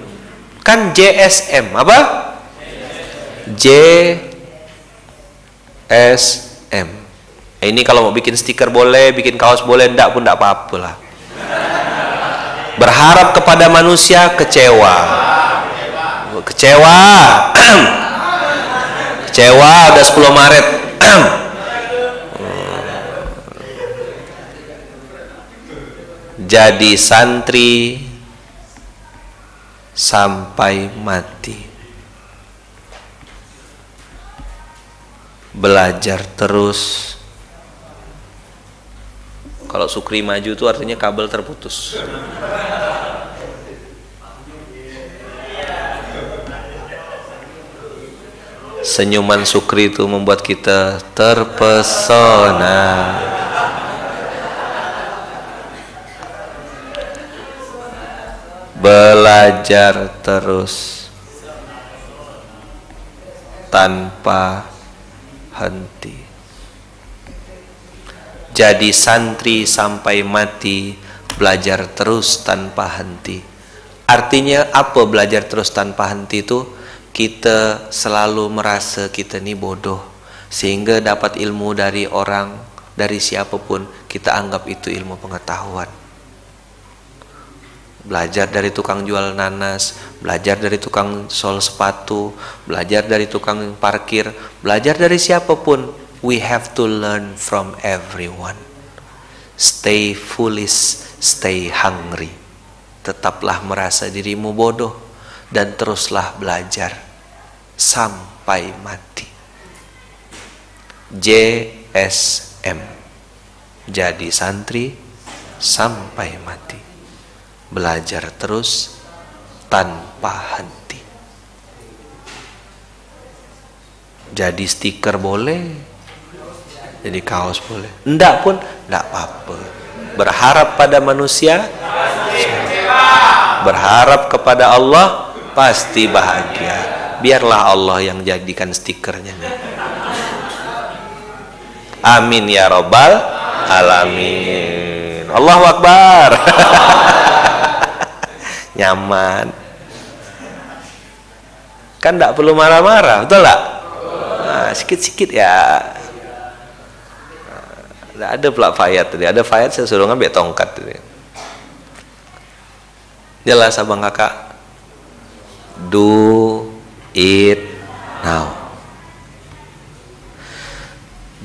kan JSM apa? J S M. Ini kalau mau bikin stiker boleh bikin kaos boleh ndak pun ndak apa-apa lah. Berharap kepada manusia kecewa kecewa. Kecewa udah 10 Maret. Jadi santri sampai mati. Belajar terus. Kalau sukri maju itu artinya kabel terputus senyuman sukri itu membuat kita terpesona. Belajar terus tanpa henti. Jadi santri sampai mati belajar terus tanpa henti. Artinya apa belajar terus tanpa henti itu kita selalu merasa kita ini bodoh sehingga dapat ilmu dari orang dari siapa pun kita anggap itu ilmu pengetahuan. Belajar dari tukang jual nanas belajar dari tukang sol sepatu belajar dari tukang parkir belajar dari siapa pun we have to learn from everyone. Stay foolish stay hungry. Tetaplah merasa dirimu bodoh dan teruslah belajar sampai mati. JSM jadi santri sampai mati. Belajar terus tanpa henti. Jadi stiker boleh, jadi kaos boleh. Enggak pun enggak apa-apa. Berharap pada manusia, berharap kepada Allah pasti bahagia biarlah Allah yang jadikan stikernya. Amin ya robbal alamin. Allahu Akbar. Nyaman. Kan tidak perlu marah-marah, betul tak? Nah, sikit-sikit ya. Tidak ada pula fayat tadi. Ada fayat saya suruh ngambil tongkat tadi. Jelas abang kakak. Do it now.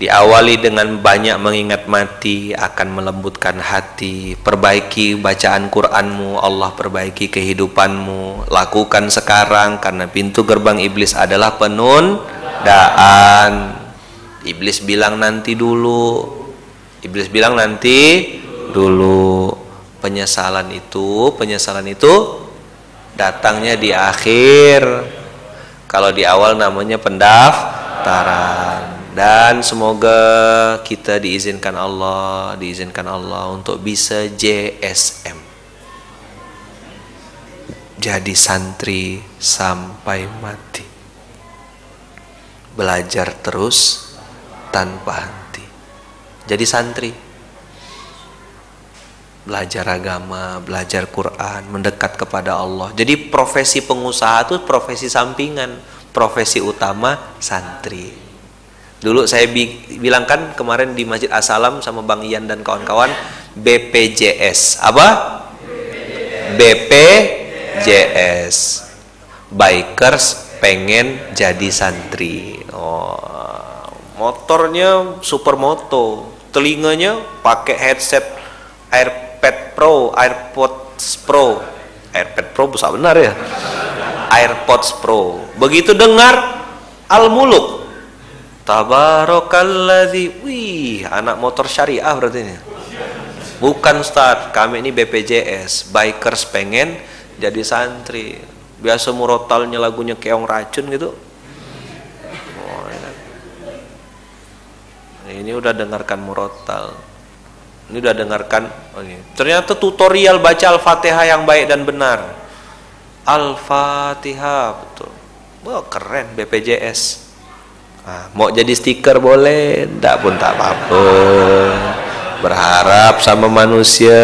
Diawali dengan banyak mengingat mati akan melembutkan hati. Perbaiki bacaan Qur'anmu, Allah perbaiki kehidupanmu. Lakukan sekarang karena pintu gerbang iblis adalah penundaan. Iblis bilang nanti dulu. Iblis bilang nanti dulu. Penyesalan itu, penyesalan itu datangnya di akhir kalau di awal namanya pendaftaran dan semoga kita diizinkan Allah, diizinkan Allah untuk bisa JSM. Jadi santri sampai mati. Belajar terus tanpa henti. Jadi santri belajar agama, belajar Quran, mendekat kepada Allah. Jadi profesi pengusaha itu profesi sampingan, profesi utama santri. Dulu saya bi bilangkan kemarin di Masjid Asalam sama Bang Ian dan kawan-kawan BPJS. Apa? BPJS. Bikers pengen jadi santri. Oh, motornya supermoto, telinganya pakai headset air AirPad Pro, AirPods Pro. AirPad Pro besar benar ya. AirPods Pro. Begitu dengar Al-Muluk. Tabarakalladzi. Wih, anak motor syariah berarti ini. Bukan start, kami ini BPJS, bikers pengen jadi santri. Biasa murotalnya lagunya keong racun gitu. Oh, ini udah dengarkan murotal ini udah dengarkan. Ternyata tutorial baca al-fatihah yang baik dan benar. Al-fatihah betul. Wah keren BPJS nah, mau jadi stiker boleh? Tidak pun tak apa-apa. Berharap sama manusia.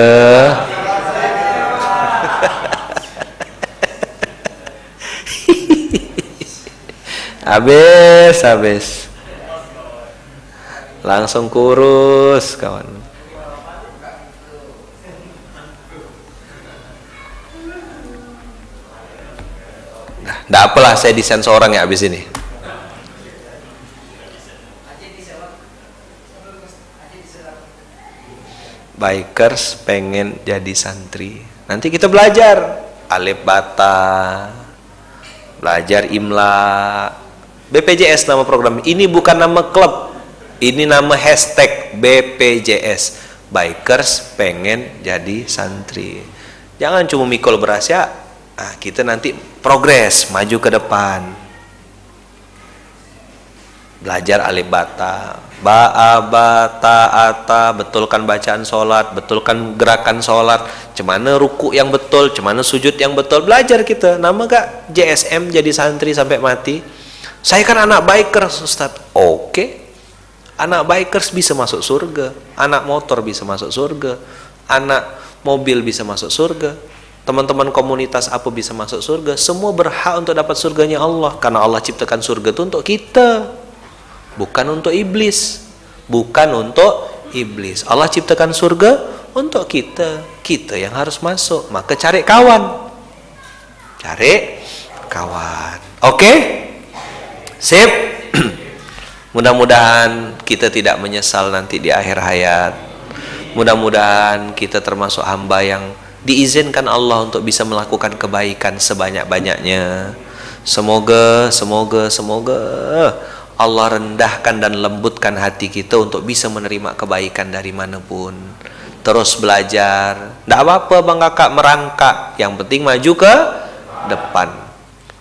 Habis habis. Langsung kurus kawan Tidak apalah saya desain seorang ya abis ini. Bikers pengen jadi santri. Nanti kita belajar. Alif bata, belajar imla, BPJS nama program. Ini bukan nama klub. Ini nama hashtag BPJS bikers pengen jadi santri. Jangan cuma mikul beras ya nah, kita nanti progres maju ke depan. Belajar alif bata. Ba'a bata ata betulkan bacaan sholat betulkan gerakan sholat. Cemana ruku yang betul cemana sujud yang betul. Belajar kita. Nama gak JSM jadi santri sampai mati? Saya kan anak bikers Ustaz. Oke. Anak bikers bisa masuk surga. Anak motor bisa masuk surga. Anak mobil bisa masuk surga teman-teman komunitas apa bisa masuk surga? Semua berhak untuk dapat surganya Allah. Karena Allah ciptakan surga itu untuk kita. Bukan untuk iblis. Bukan untuk iblis. Allah ciptakan surga untuk kita. Kita yang harus masuk. Maka cari kawan. Cari kawan. Oke? Okay? sip. Mudah-mudahan kita tidak menyesal nanti di akhir hayat. Mudah-mudahan kita termasuk hamba yang diizinkan Allah untuk bisa melakukan kebaikan sebanyak-banyaknya. Semoga semoga semoga Allah rendahkan dan lembutkan hati kita untuk bisa menerima kebaikan dari mana pun. Terus belajar. Tidak apa-apa bang kakak merangkak. Yang penting maju ke depan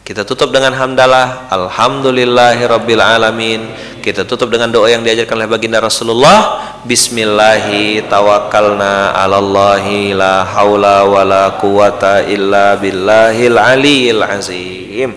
kita tutup dengan hamdalah alhamdulillahirabbil alamin kita tutup dengan doa yang diajarkan oleh baginda Rasulullah bismillahi tawakkalna 'alallahi la haula wala quwata illa billahil aliyil azim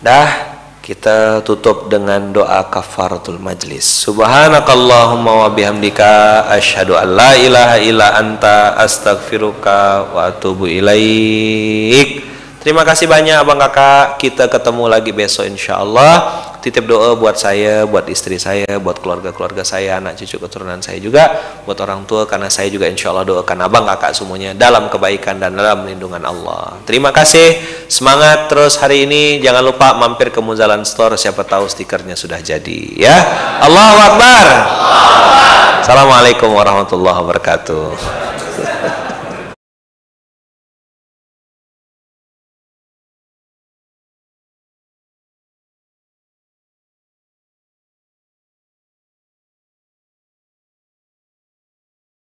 dah kita tutup dengan doa kafaratul majlis. Subhanakallahumma wa bihamdika asyhadu an la ilaha illa anta astaghfiruka wa atubu ilaik. Terima kasih banyak Abang Kakak. Kita ketemu lagi besok insyaallah titip doa buat saya, buat istri saya, buat keluarga-keluarga saya, anak cucu keturunan saya juga, buat orang tua karena saya juga insya Allah doakan abang kakak semuanya dalam kebaikan dan dalam lindungan Allah. Terima kasih, semangat terus hari ini. Jangan lupa mampir ke Muzalan Store, siapa tahu stikernya sudah jadi ya. Allahu Akbar. Assalamualaikum warahmatullahi wabarakatuh.